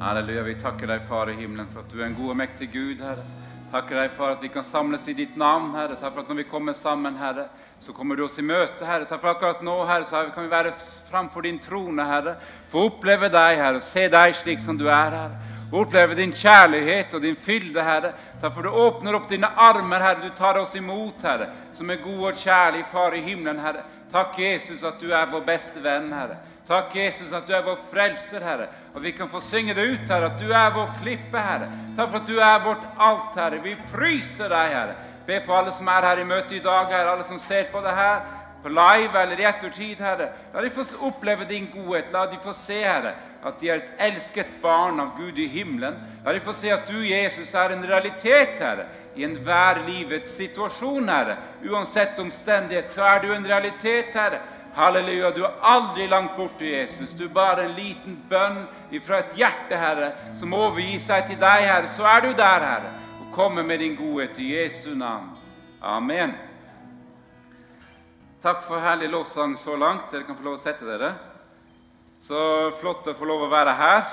Halleluja. Vi takker deg, Far i himmelen, for at du er en god og mektig Gud, Herre. Takker deg for at vi kan samles i ditt navn, Herre. Takk for at når vi kommer sammen, Herre, så kommer du oss i møte, Herre. Takk for akkurat nå, Herre, så kan vi være framfor din trone, Herre. Få oppleve deg, Herre, og se deg slik som du er, Herre. Oppleve din kjærlighet og din fylde, Herre. Takk for du åpner opp dine armer, Herre. Du tar oss imot, Herre, som en god og kjærlig Far i himmelen, Herre. Takk, Jesus, at du er vår beste venn, Herre. Takk, Jesus, at du er vår frelser, Herre. Og vi kan få synge det ut, Herre, at du er vår klippe, Herre. Takk for at du er vårt alt, Herre. Vi fryser deg, Herre. Be for alle som er her i møte i dag, Herre, alle som ser på det her, på live eller i ettertid, Herre. La de få oppleve din godhet. La de få se, Herre, at de er et elsket barn av Gud i himmelen. La de få se at du, Jesus, er en realitet, Herre, i enhver livets situasjon, Herre. Uansett omstendighet, så er du en realitet, Herre. Halleluja, du er aldri langt borte, Jesus. Du er bare en liten bønn fra et hjerte, Herre, som overgir seg til deg, Herre. Så er du der, Herre, og kommer med din godhet i Jesu navn. Amen. Takk for herlig lovsang så langt. Dere kan få lov å sette dere. Så flott å få lov å være her.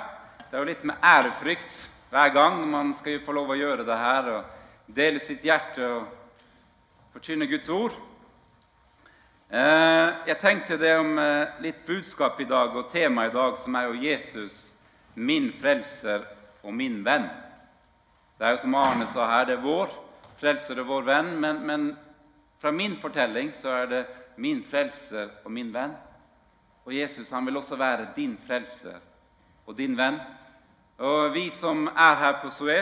Det er jo litt med ærefrykt hver gang man skal få lov å gjøre det her og dele sitt hjerte og forkynne Guds ord. Eh, jeg tenkte det om eh, litt budskap i dag og tema i dag, som er jo Jesus, min frelser og min venn. Det er jo som Arne sa her, det er vår frelser og vår venn. Men, men fra min fortelling så er det min frelser og min venn. Og Jesus han vil også være din frelser og din venn. Og vi som er her på Sue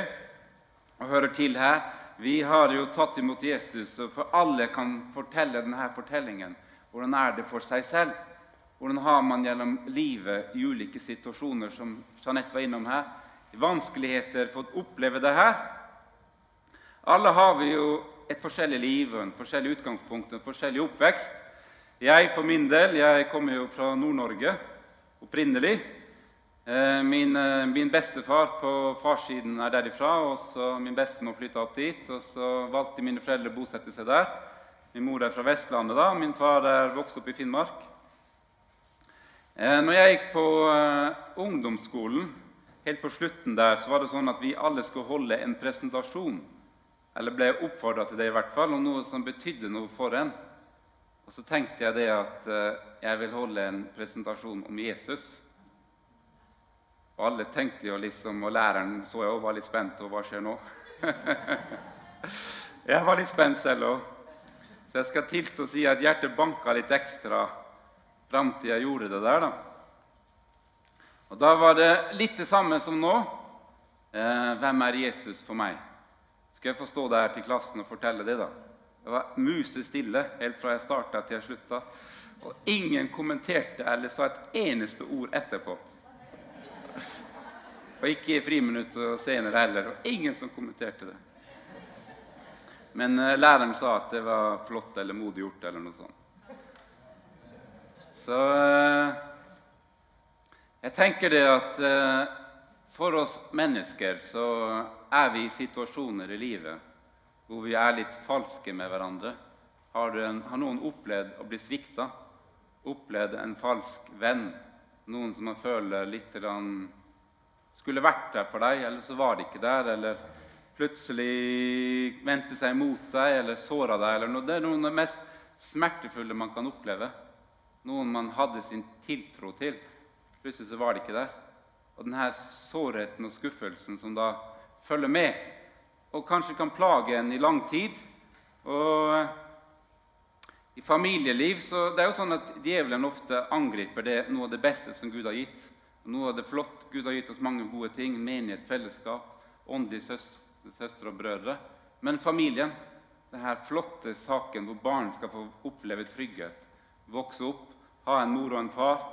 og hører til her, vi har jo tatt imot Jesus, og for alle kan fortelle denne fortellingen. Hvordan er det for seg selv? Hvordan har man gjennom livet i ulike situasjoner, som Jeanette var innom her, vanskeligheter, fått oppleve det her? Alle har vi jo et forskjellig liv en forskjellig utgangspunkt en forskjellig oppvekst. Jeg for min del, jeg kommer jo fra Nord-Norge opprinnelig. Eh, min, eh, min, bestefar på farssiden er derifra, og så min bestemor flytta opp dit. og Så valgte mine foreldre å bosette seg der. Min mor er fra Vestlandet, da, min far er vokst opp i Finnmark. Eh, når jeg gikk på ungdomsskolen, helt på slutten der, så var det sånn at vi alle skulle holde en presentasjon. Eller ble oppfordra til det, i hvert fall, om noe som betydde noe for en. Og så tenkte jeg det at jeg vil holde en presentasjon om Jesus. Og alle tenkte jo liksom, og læreren så jeg også var litt spent. Og hva skjer nå? jeg var litt spent selv òg. Så jeg skal tilstå å si at hjertet banka litt ekstra fram til jeg gjorde det der. da. Og da var det litt det samme som nå. Eh, hvem er Jesus for meg? Skal jeg få stå der til klassen og fortelle det, da? Det var musestille helt fra jeg starta til jeg slutta. Og ingen kommenterte eller sa et eneste ord etterpå. Og ikke i friminutt og senere heller. Og ingen som kommenterte det. Men uh, læreren sa at det var flott eller modig gjort eller noe sånt. Så uh, jeg tenker det at uh, for oss mennesker så er vi i situasjoner i livet hvor vi er litt falske med hverandre. Har, en, har noen opplevd å bli svikta? Opplevd en falsk venn? Noen som man føler litt skulle vært der for deg, eller så var de ikke der. Eller plutselig vendte seg imot deg eller såra deg. Eller noe. Det er noe av det mest smertefulle man kan oppleve. Noen man hadde sin tiltro til. Plutselig så var de ikke der. Og denne sårheten og skuffelsen som da følger med, og kanskje kan plage en i lang tid. Og i familieliv så det er jo sånn at djevelen ofte angriper det, noe av det beste som Gud har gitt. Noe av det flott. Gud har gitt oss mange gode ting. Menighet, fellesskap, åndelige søstre, søstre og brødre. Men familien, denne flotte saken hvor barn skal få oppleve trygghet, vokse opp, ha en mor og en far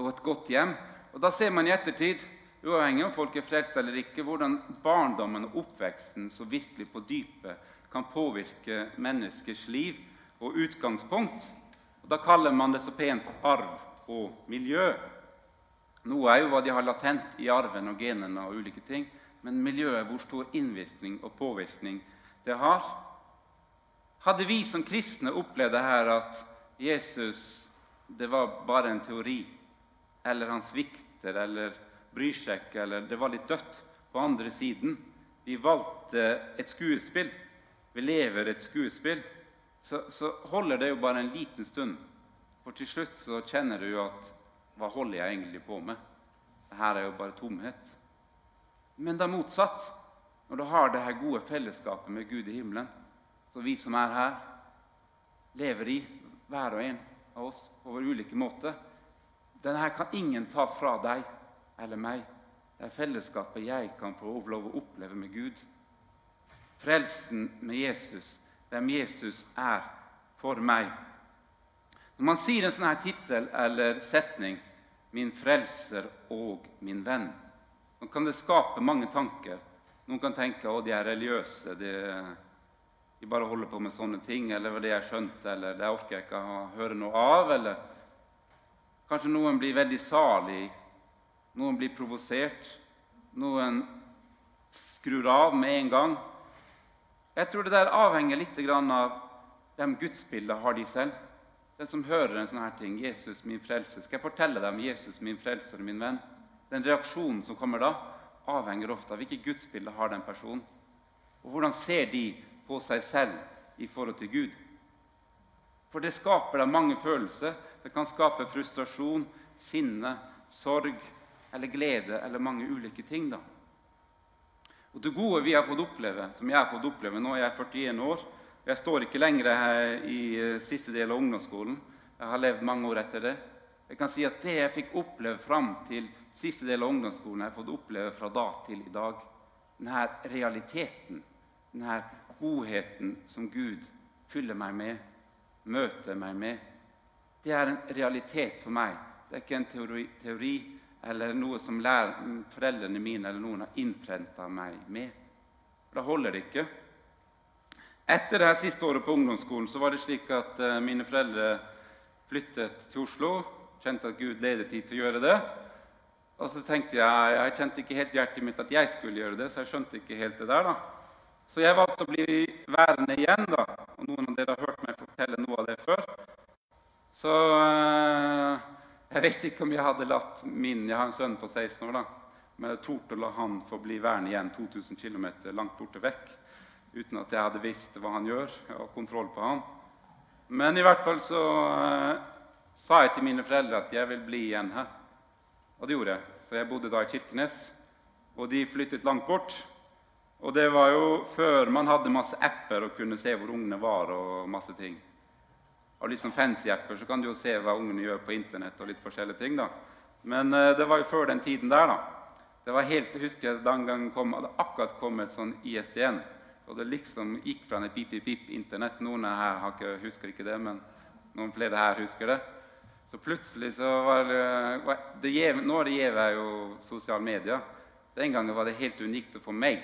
og et godt hjem. Og Da ser man i ettertid, uavhengig om folk er frelst eller ikke, hvordan barndommen og oppveksten så virkelig på dypet kan påvirke menneskers liv og utgangspunkt. Og Da kaller man det så pent arv og miljø. Noe er jo hva de har latent i arven og genene og ulike ting, men miljøet, hvor stor innvirkning og påvirkning det har. Hadde vi som kristne opplevd det her at Jesus det var bare en teori, eller han svikter, eller bryr seg ikke, eller det var litt dødt på andre siden. Vi valgte et skuespill. Vi lever et skuespill. Så, så holder det jo bare en liten stund. For til slutt så kjenner du jo at Hva holder jeg egentlig på med? Dette er jo bare tomhet. Men det er motsatt. Når du har det her gode fellesskapet med Gud i himmelen, så vi som er her, lever i, hver og en av oss på vår ulike måte Denne her kan ingen ta fra deg eller meg. Det er fellesskapet jeg kan få lov å oppleve med Gud. Frelsen med Jesus, hvem Jesus er for meg. Når man sier en sånn her tittel eller setning 'Min frelser og min venn', så kan det skape mange tanker. Noen kan tenke at de er religiøse. De, de, bare holder på med sånne ting. Eller det jeg skjønte, eller det orker jeg ikke å høre noe av. Eller kanskje noen blir veldig salig. Noen blir provosert. Noen skrur av med en gang. Jeg tror det der avhenger litt av hvem gudsbildet har de selv. Den som hører en sånn her ting, 'Jesus, min frelse', skal jeg fortelle dem 'Jesus, min frelser min venn'? Den reaksjonen som kommer da, avhenger ofte av hvilket gudsbilde har den personen. Og hvordan ser de på seg selv i forhold til Gud? For det skaper da mange følelser. Det kan skape frustrasjon, sinne, sorg eller glede eller mange ulike ting. da. Og Det gode vi har fått oppleve, som jeg har fått oppleve nå, jeg er 41 år Jeg står ikke lenger i eh, siste del av ungdomsskolen. Jeg har levd mange år etter det. Jeg kan si at Det jeg fikk oppleve fram til siste del av ungdomsskolen, har jeg fått oppleve fra da til i dag. Denne realiteten, denne godheten som Gud fyller meg med, møter meg med. Det er en realitet for meg. Det er ikke en teori, teori eller noe som lærer, foreldrene mine eller noen har innprenta meg med. Da holder det ikke. Etter det her siste året på ungdomsskolen så var det slik at uh, mine foreldre flyttet til Oslo. Kjente at Gud ledet tid til å gjøre det. Og så tenkte jeg jeg kjente ikke helt hjertet mitt at jeg skulle gjøre det, så jeg skjønte ikke helt det der. da. Så jeg valgte å bli værende igjen. da. Og Noen av dere har hørt meg fortelle noe av det før. Så uh, jeg vet ikke om jeg hadde latt min Jeg har en sønn på 16 år. da, Men jeg torde å la han få bli værende igjen 2000 km langt borte vekk. Uten at jeg hadde visst hva han gjør, og kontroll på han. Men i hvert fall så eh, sa jeg til mine foreldre at jeg vil bli igjen her. Og det gjorde jeg. Så jeg bodde da i Kirkenes. Og de flyttet langt bort. Og det var jo før man hadde masse apper og kunne se hvor ungene var. og masse ting Og litt sånn fancy apper så kan du jo se hva ungene gjør på Internett. og litt forskjellige ting da. Men eh, det var jo før den tiden der. da. Det var helt, jeg husker Den gangen kom, hadde akkurat kommet sånn ISDN. Og det liksom gikk fra en pip-pip-pip-Internett. Noen her ikke, husker ikke det, men noen flere her husker det. Så plutselig så var det, det gjev, Nå er det gjeve jo sosiale medier. Den gangen var det helt unikt for meg.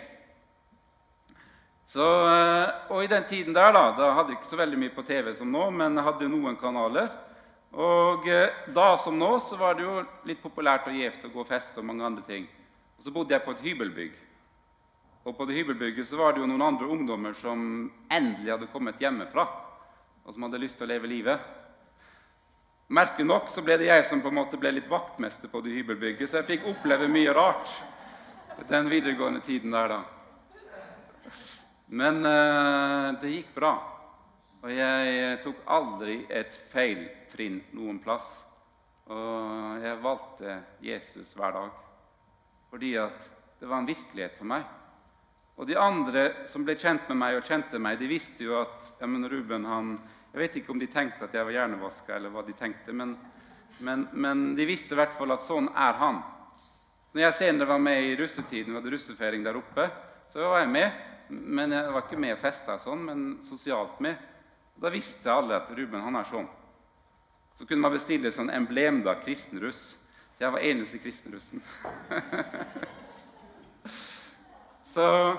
Så, eh, og I den tiden der da, da hadde jeg ikke så veldig mye på TV som nå, men jeg hadde noen kanaler. Og eh, da som nå så var det jo litt populært og gjevt å gå og feste og mange andre ting. Og Så bodde jeg på et hybelbygg. Og på det hybelbygget så var det jo noen andre ungdommer som endelig hadde kommet hjemmefra, og som hadde lyst til å leve livet. Merkelig nok så ble det jeg som på en måte ble litt vaktmester på det hybelbygget, så jeg fikk oppleve mye rart den videregående tiden der. da. Men uh, det gikk bra. Og jeg tok aldri et feil trinn noen plass. Og jeg valgte Jesus hver dag fordi at det var en virkelighet for meg. Og de andre som ble kjent med meg og kjente meg, de visste jo at ja, men Ruben han, Jeg vet ikke om de tenkte at jeg var hjernevaska, eller hva de tenkte, men, men, men, de visste i hvert fall at sånn er han. Når jeg senere var med i russetiden, vi hadde russefeiring der oppe, så var jeg med. Men jeg var ikke med og festa sånn, men sosialt med. Da visste alle at Ruben han er sånn. Så kunne man bestille sånn emblem da, kristenruss. Jeg var eneste kristenrussen. så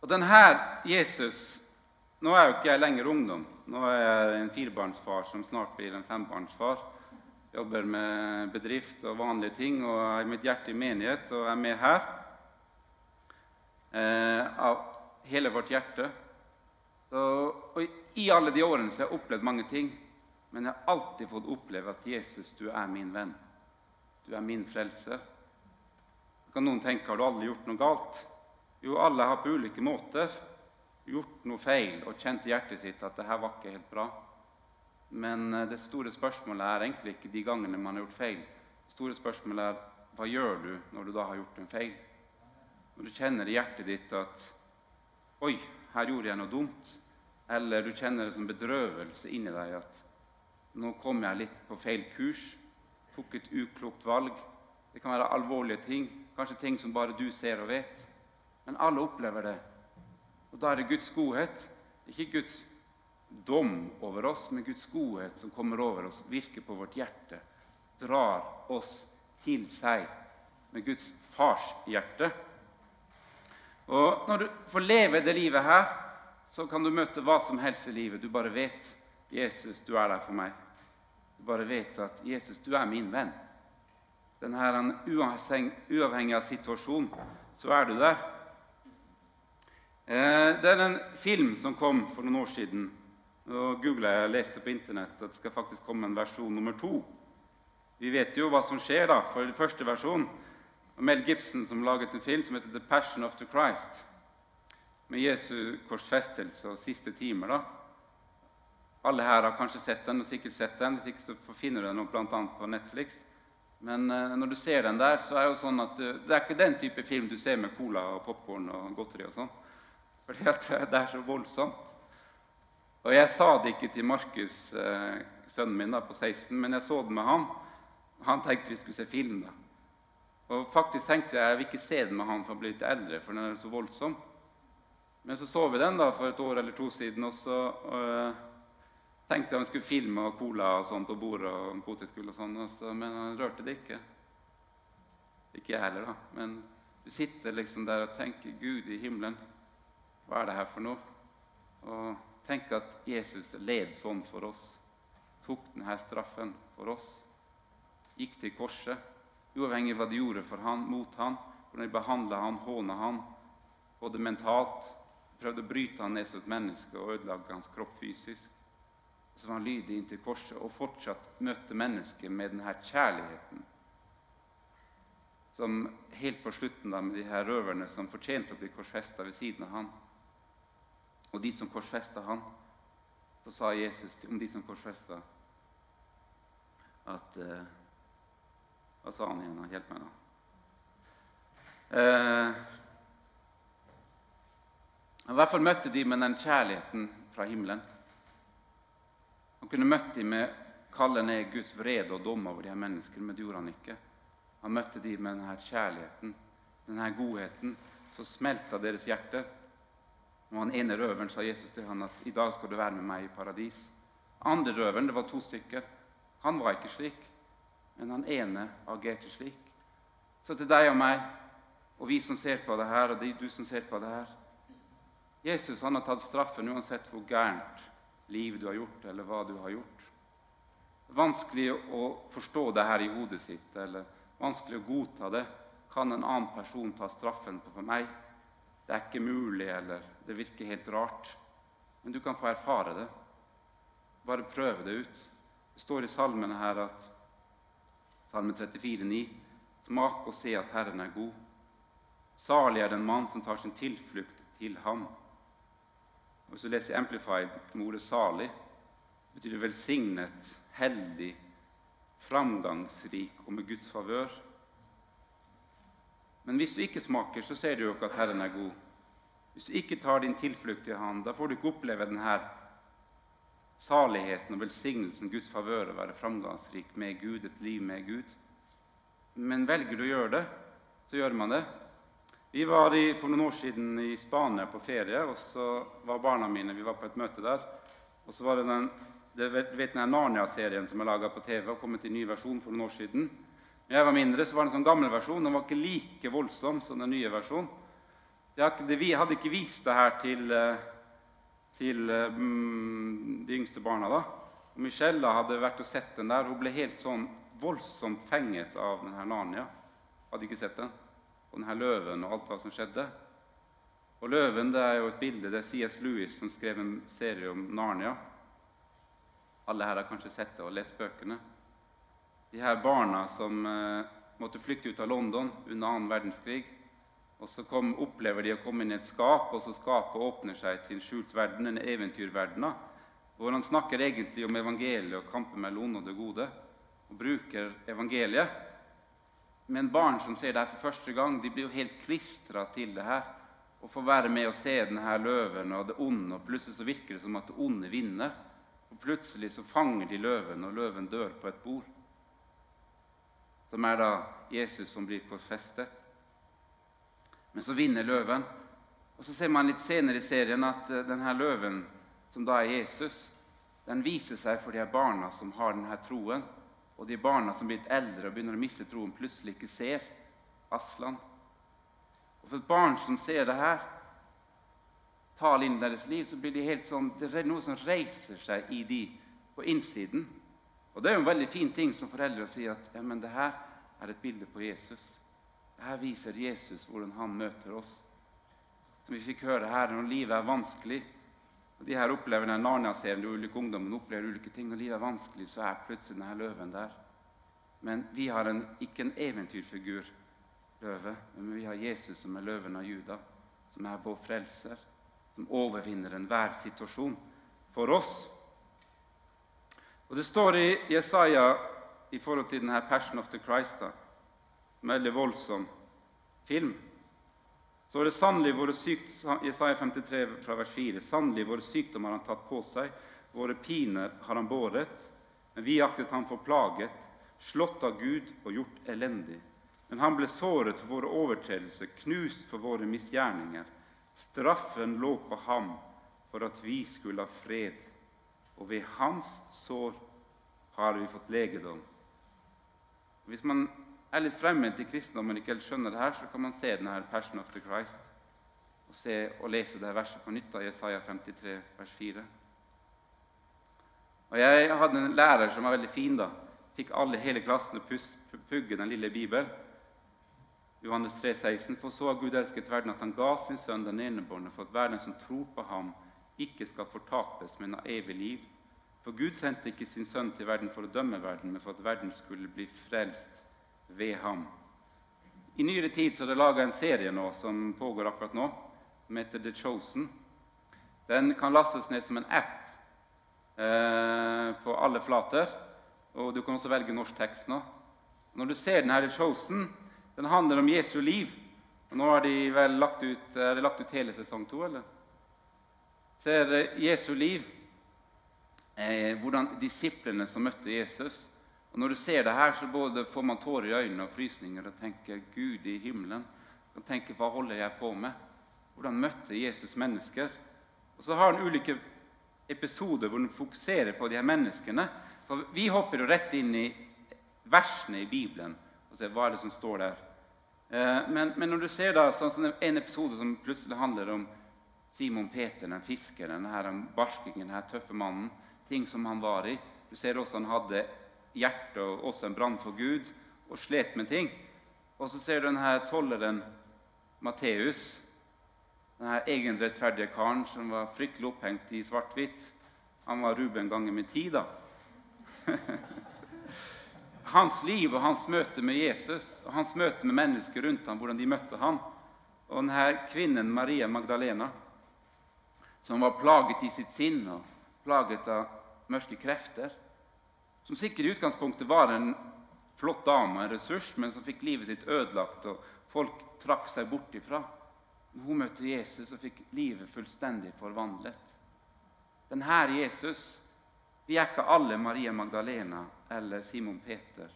Og denne Jesus Nå er jo ikke jeg lenger ungdom. Nå er jeg en firebarnsfar som snart blir en fembarnsfar. Jobber med bedrift og vanlige ting og er mitt hjerte i menighet og er med her eh, av hele vårt hjerte. Så, og I alle de årene så har jeg opplevd mange ting, men jeg har alltid fått oppleve at Jesus, du er min venn. du er min frelser. Kan noen tenke har du aldri gjort noe galt? Jo, alle har på ulike måter gjort noe feil og kjent i hjertet sitt at det her var ikke helt bra. Men eh, det store spørsmålet er egentlig ikke de gangene man har gjort feil. Det store spørsmålet er hva gjør du når du da har gjort en feil? Når du kjenner i hjertet ditt at Oi, her gjorde jeg noe dumt. Eller du kjenner det som bedrøvelse inni deg at nå kom jeg litt på feil kurs. Tok et uklokt valg. Det kan være alvorlige ting, kanskje ting som bare du ser og vet. Men alle opplever det. Og da er det Guds godhet, ikke Guds dom over oss, men Guds godhet som kommer over oss, virker på vårt hjerte, drar oss til seg med Guds fars hjerte. Og Når du får leve det livet her, så kan du møte hva som helst i livet. Du bare vet Jesus, du er der for meg. Du bare vet at Jesus, du er min venn. Denne uavhengig av situasjon, så er du der. Eh, det er en film som kom for noen år siden. Nå googla jeg og leste på Internett at det skal faktisk komme en versjon nummer to. Vi vet jo hva som skjer da, for den første versjonen. Mel Gibson som laget en film som heter 'The Passion of the Christ'. Med Jesu korsfestelse og siste timer. da. Alle her har kanskje sett den, og sikkert sett den. Hvis ikke så finner du den bl.a. på Netflix. Men uh, når du ser den der, så er det jo sånn at uh, det er ikke den type film du ser med cola og popkorn og godteri og sånn. Fordi at det er så voldsomt. Og jeg sa det ikke til Markus, uh, sønnen min da, på 16, men jeg så det med han. Han tenkte vi skulle se film. da. Og faktisk tenkte jeg jeg vil ikke se den med han for å bli litt eldre, for den er så voldsom. Men så så vi den da for et år eller to siden, og så tenkte han skulle filme og cola og sånn på bordet og potetgull og sånn, men han rørte det ikke. Ikke jeg heller, da. Men du sitter liksom der og tenker Gud i himmelen, hva er det her for noe? Og tenk at Jesus led sånn for oss. Tok denne straffen for oss gikk til korset, uavhengig av hva de gjorde for han, mot han, hvordan de behandla han, håna han, både mentalt Prøvde å bryte han ned som et menneske og ødelegge hans kropp fysisk. Så var lydig inntil korset og fortsatt møtte mennesket med denne kjærligheten. Som helt på slutten da, med de her røverne som fortjente å bli korsfesta ved siden av han. Og de som korsfesta han, så sa Jesus om de som korsfesta, at eh, hva sa han igjen? Hjelp meg, da. Eh, I hvert fall møtte de med den kjærligheten fra himmelen. Han kunne møtt dem med kalle ned Guds vrede og dom over de her menneskene, men det gjorde han ikke. Han møtte dem med denne kjærligheten, denne godheten, som smelta deres hjerte. Og han ene røveren sa Jesus til han at i dag skal du være med meg i paradis. Andre røveren, det var to stykker, han var ikke slik. Men han ene agerte slik. Så til deg og meg, og vi som ser på det her, og de, du som ser på det her Jesus han har tatt straffen uansett hvor gærent liv du har gjort, eller hva du har gjort. Det er vanskelig å forstå det her i hodet sitt, eller vanskelig å godta det. Kan en annen person ta straffen på for meg? Det er ikke mulig, eller det virker helt rart. Men du kan få erfare det. Bare prøve det ut. Det står i salmene her at Salme 34, 9. Smak og se at Herren er god. Salig er den mann som tar sin tilflukt til ham. Hvis du leser Amplified med ordet 'salig', betyr velsignet, heldig, framgangsrik og med Guds favør. Men hvis du ikke smaker, så ser du jo ikke at Herren er god. Hvis du ikke tar din tilflukt til Han, da får du ikke oppleve denne saligheten og velsignelsen, Guds favør, å være framgangsrik med Gud, et liv med Gud. Men velger du å gjøre det, så gjør man det. Vi var i, for noen år siden i Spania på ferie, og så var barna mine vi var på et møte der. Og så var det den, det, vet den Narnia-serien som er laga på TV og kommet i ny versjon for noen år siden. Da jeg var mindre, så var det en sånn gammel versjon. Den var ikke like voldsom som den nye versjonen. Vi hadde ikke vist det her til uh, til mm, de yngste barna. da. Og Michelle hadde vært og sett den der. Hun ble helt sånn voldsomt fenget av den her Narnia. Hadde ikke sett den. Og denne løven og alt hva som skjedde. Og Løven det er jo et bilde. Det er C.S. Lewis som skrev en serie om Narnia. Alle her har kanskje sett det og lest bøkene. de her barna som eh, måtte flykte ut av London under annen verdenskrig. Og Så kom, opplever de å komme inn i et skap, og så skapet åpner seg til en skjult verden, en eventyrverden, hvor han snakker egentlig om evangeliet og kampen mellom onde og det gode, og bruker evangeliet. Men barn som ser det her for første gang, de blir jo helt klistra til det her. Og får være med og se denne løven og det onde, og plutselig så virker det som at det onde vinner. Og plutselig så fanger de løven, og løven dør på et bord. Som er da Jesus som blir korsfestet. Men så vinner løven. Og så ser man litt senere i serien at uh, denne løven, som da er Jesus, den viser seg for de her barna som har denne troen. Og de barna som blir eldre og begynner å miste troen, plutselig ikke ser Aslan. Og For et barn som ser det her, tal inn i deres liv, så blir de helt sånn, det er noe som reiser seg i de på innsiden. Og Det er jo en veldig fin ting som foreldre å si at ja, men det her er et bilde på Jesus. Det Her viser Jesus hvordan han møter oss. Som vi fikk høre her, når livet er vanskelig og De her opplever den Narnia-serien, de ulike ungdommene opplever ulike ting, og livet er vanskelig, så er plutselig denne løven der. Men vi har en, ikke en eventyrfigur, løve, men vi har Jesus som er løven av Juda, som er vår frelser, som overvinner enhver situasjon for oss. Og Det står i Jesaja i forhold til denne 'Passion of the Christ', da, veldig voldsom film. Så var det sannelig våre sykt, Jesaja 53 fra vers 4. Sannelig våre sykdommer har han tatt på seg, våre piner har han båret. Men vi aktet han for plaget, slått av Gud og gjort elendig. Men han ble såret for våre overtredelser, knust for våre misgjerninger. Straffen lå på ham for at vi skulle ha fred, og ved hans sår har vi fått legedom. Hvis man er litt fremmed i kristendommen og ikke helt skjønner det her, så kan man se denne 'Passion of the Christ' og, se, og lese det verset på nytt av Jesaja 53, vers 4. Og Jeg hadde en lærer som var veldig fin. da. Fikk alle hele klassen å pugge den lille Bibelen. Johannes 3, 16, For så har Gud elsket verden at han ga sin sønn den enebårne, for at hver den som tror på ham, ikke skal fortapes, men ha evig liv. For Gud sendte ikke sin sønn til verden for å dømme verden, men for at verden skulle bli frelst ved ham. I nyere tid så er det laga en serie nå som pågår akkurat nå, som heter The Chosen. Den kan lastes ned som en app eh, på alle flater. Og du kan også velge norsk tekst nå. Når du ser den her The Chosen, den handler om Jesu liv. Og nå har de vel lagt ut, er det lagt ut hele sesong to, eller? Ser Jesu liv, eh, hvordan disiplene som møtte Jesus og Når du ser det her, så både får man tårer i øynene og frysninger og tenker Gud i himmelen. Og tenker hva holder jeg på med? Hvordan møtte Jesus mennesker? Og Så har han ulike episoder hvor han fokuserer på de her menneskene. For Vi hopper jo rett inn i versene i Bibelen og ser hva er det som står der. Eh, men, men når du ser da sånn en episode som plutselig handler om Simon Peter, den fiskeren, denne barskingen, denne tøffe mannen, ting som han var i Du ser også han hadde hjerte og også en brann for Gud og slet med ting. Og så ser du denne tolleren Matteus, denne egenrettferdige karen som var fryktelig opphengt i svart-hvitt. Han var Ruben ganger med ti, da. hans liv og hans møte med Jesus og hans møte med mennesker rundt ham, hvordan de møtte ham. Og denne kvinnen Maria Magdalena, som var plaget i sitt sinn og plaget av mørke krefter som sikkert i utgangspunktet var en flott dame, en ressurs, men som fikk livet sitt ødelagt, og folk trakk seg bort ifra. Hun møtte Jesus og fikk livet fullstendig forvandlet. Denne Jesus Vi er ikke alle Maria Magdalena eller Simon Peter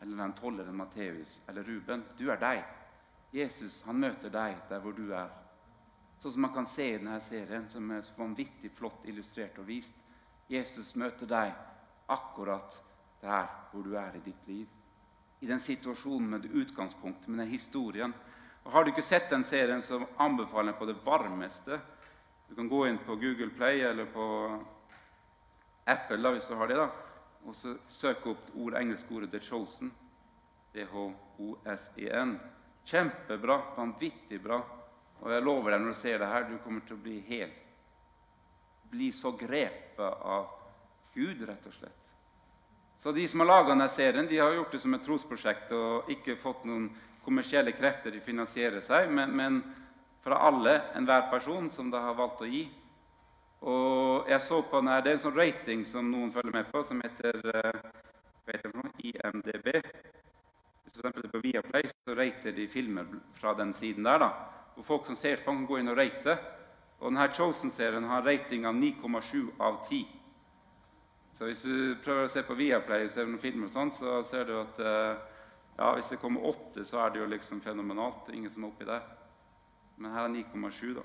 eller den tolleren Matteus eller Ruben. Du er deg. Jesus han møter deg der hvor du er. Sånn som man kan se i denne serien, som er så vanvittig flott illustrert og vist. Jesus møter deg akkurat der hvor du er i ditt liv. I den situasjonen med det utgangspunktet, med den historien. Og Har du ikke sett den serien, så anbefaler jeg på det varmeste. Du kan gå inn på Google Play eller på Apple da, hvis du har det, da, og så søke opp ord, engelske ordet 'The Chosen'. C-H-O-S-E-N. Kjempebra. Vanvittig bra. Og jeg lover deg, når du ser det her, du kommer til å bli hel. Bli så grepet av Gud, rett og slett. Så de som har laga denne serien, de har gjort det som et trosprosjekt og ikke fått noen kommersielle krefter til å finansiere seg, men, men fra alle, enhver person som de har valgt å gi. Og jeg så på denne, Det er en sånn rating som noen følger med på, som heter det for noe? IMDb. Hvis du på Viaplay så rater de filmer fra den siden der. da. Og Folk som ser på, kan gå inn og rate. Og denne Chosen-serien har rating av 9,7 av 10. Så hvis du prøver å se på Viaplay og ser noen filmer, og sånn, så ser du at uh, ja, hvis det kommer åtte, så er det jo liksom fenomenalt. Ingen som er oppi der. Men her er 9,7 da,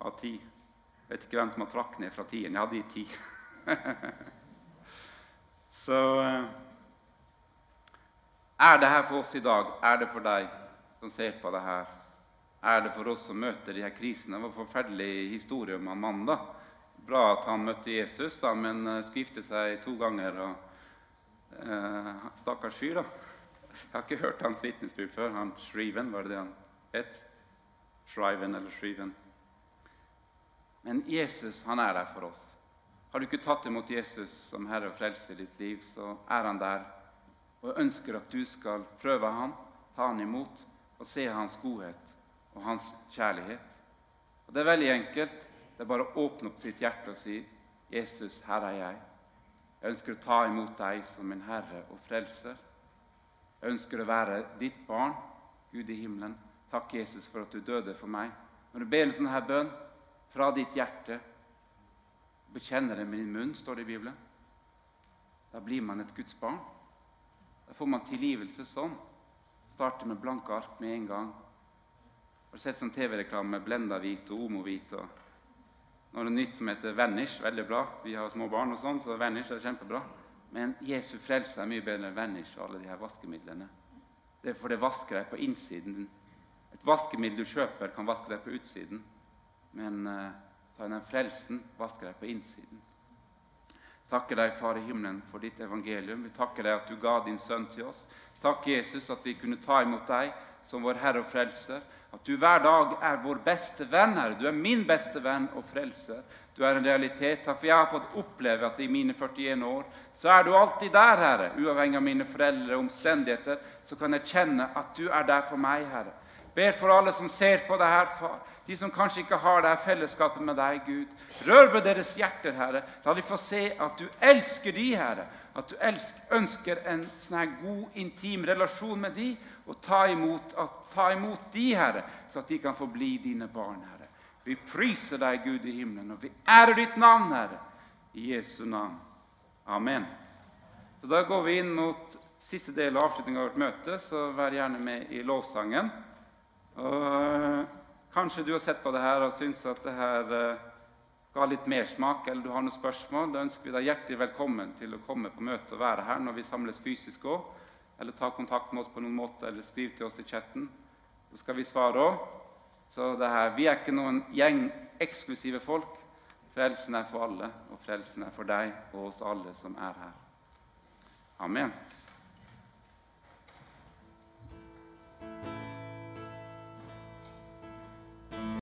av 10. Jeg vet ikke hvem som har trakk ned fra 10 Jeg hadde i 10. så uh, Er det her for oss i dag? Er det for deg som ser på det her? Er det for oss som møter de her krisene? Det var en forferdelig historie om Amanda. Bra at han møtte Jesus, da, men uh, skulle gifte seg to ganger. og eh, Stakkars fyr, da. Jeg har ikke hørt hans vitnesbyrd før. Han Shriven, var det det han het? Shriven eller Shriven. Men Jesus han er der for oss. Har du ikke tatt imot Jesus som Herre og Frelser i ditt liv, så er han der og ønsker at du skal prøve ham, ta han imot og se hans godhet og hans kjærlighet. Og Det er veldig enkelt. Det er bare å åpne opp sitt hjerte og si, 'Jesus, her er jeg. Jeg ønsker å ta imot deg som min Herre og Frelser.' Jeg ønsker å være ditt barn, Gud i himmelen. Takk, Jesus, for at du døde for meg. Når du ber en sånn her bønn fra ditt hjerte, bekjenner det med din munn, står det i Bibelen, da blir man et Guds barn. Da får man tilgivelse sånn. Starter med blanke ark med en gang. Har du sett sånn TV-reklame med blenda-hvit og omo-hvit? og nå er det nytt som heter Vanish. Veldig bra. Vi har små barn, og sånn, så Vanish er kjempebra. Men Jesu frelse er mye bedre enn Vanish og alle de her vaskemidlene. Det er for det vasker deg på innsiden. Et vaskemiddel du kjøper, kan vaske deg på utsiden. Men uh, ta den frelsen vasker deg på innsiden. Takker deg, Far i himmelen, for ditt evangelium. Vi takker deg at du ga din sønn til oss. Takk, Jesus, at vi kunne ta imot deg som vår Herre og Frelser. At du hver dag er vår beste venn, Herre. Du er min beste venn og frelser. Du er en realitet. For jeg har fått oppleve at i mine 41 år så er du alltid der, Herre. Uavhengig av mine foreldre og omstendigheter, så kan jeg kjenne at du er der for meg, Herre. Ber for alle som ser på det her, far. De som kanskje ikke har det her fellesskapet med deg, Gud. Rør ved deres hjerter, Herre. La de få se at du elsker de, Herre. At du elsker, ønsker en sånn god, intim relasjon med de, og ta imot, ta imot de, Herre, så at de kan få bli dine barn, Herre. Vi priser deg, Gud i himmelen, og vi ærer ditt navn, Herre. I Jesu navn. Amen. Så Da går vi inn mot siste del av avslutningen av vårt møte, så vær gjerne med i lovsangen. Og øh, Kanskje du har sett på det her og syns at det her uh, ga litt mersmak, eller du har noen spørsmål. Da ønsker vi deg hjertelig velkommen til å komme på møte og være her når vi samles fysisk òg eller ta kontakt med oss på noen måte, eller skriv til oss i chatten. Så skal vi svare òg. Så det her, vi er ikke noen gjeng eksklusive folk. Frelsen er for alle, og frelsen er for deg og oss alle som er her. Amen.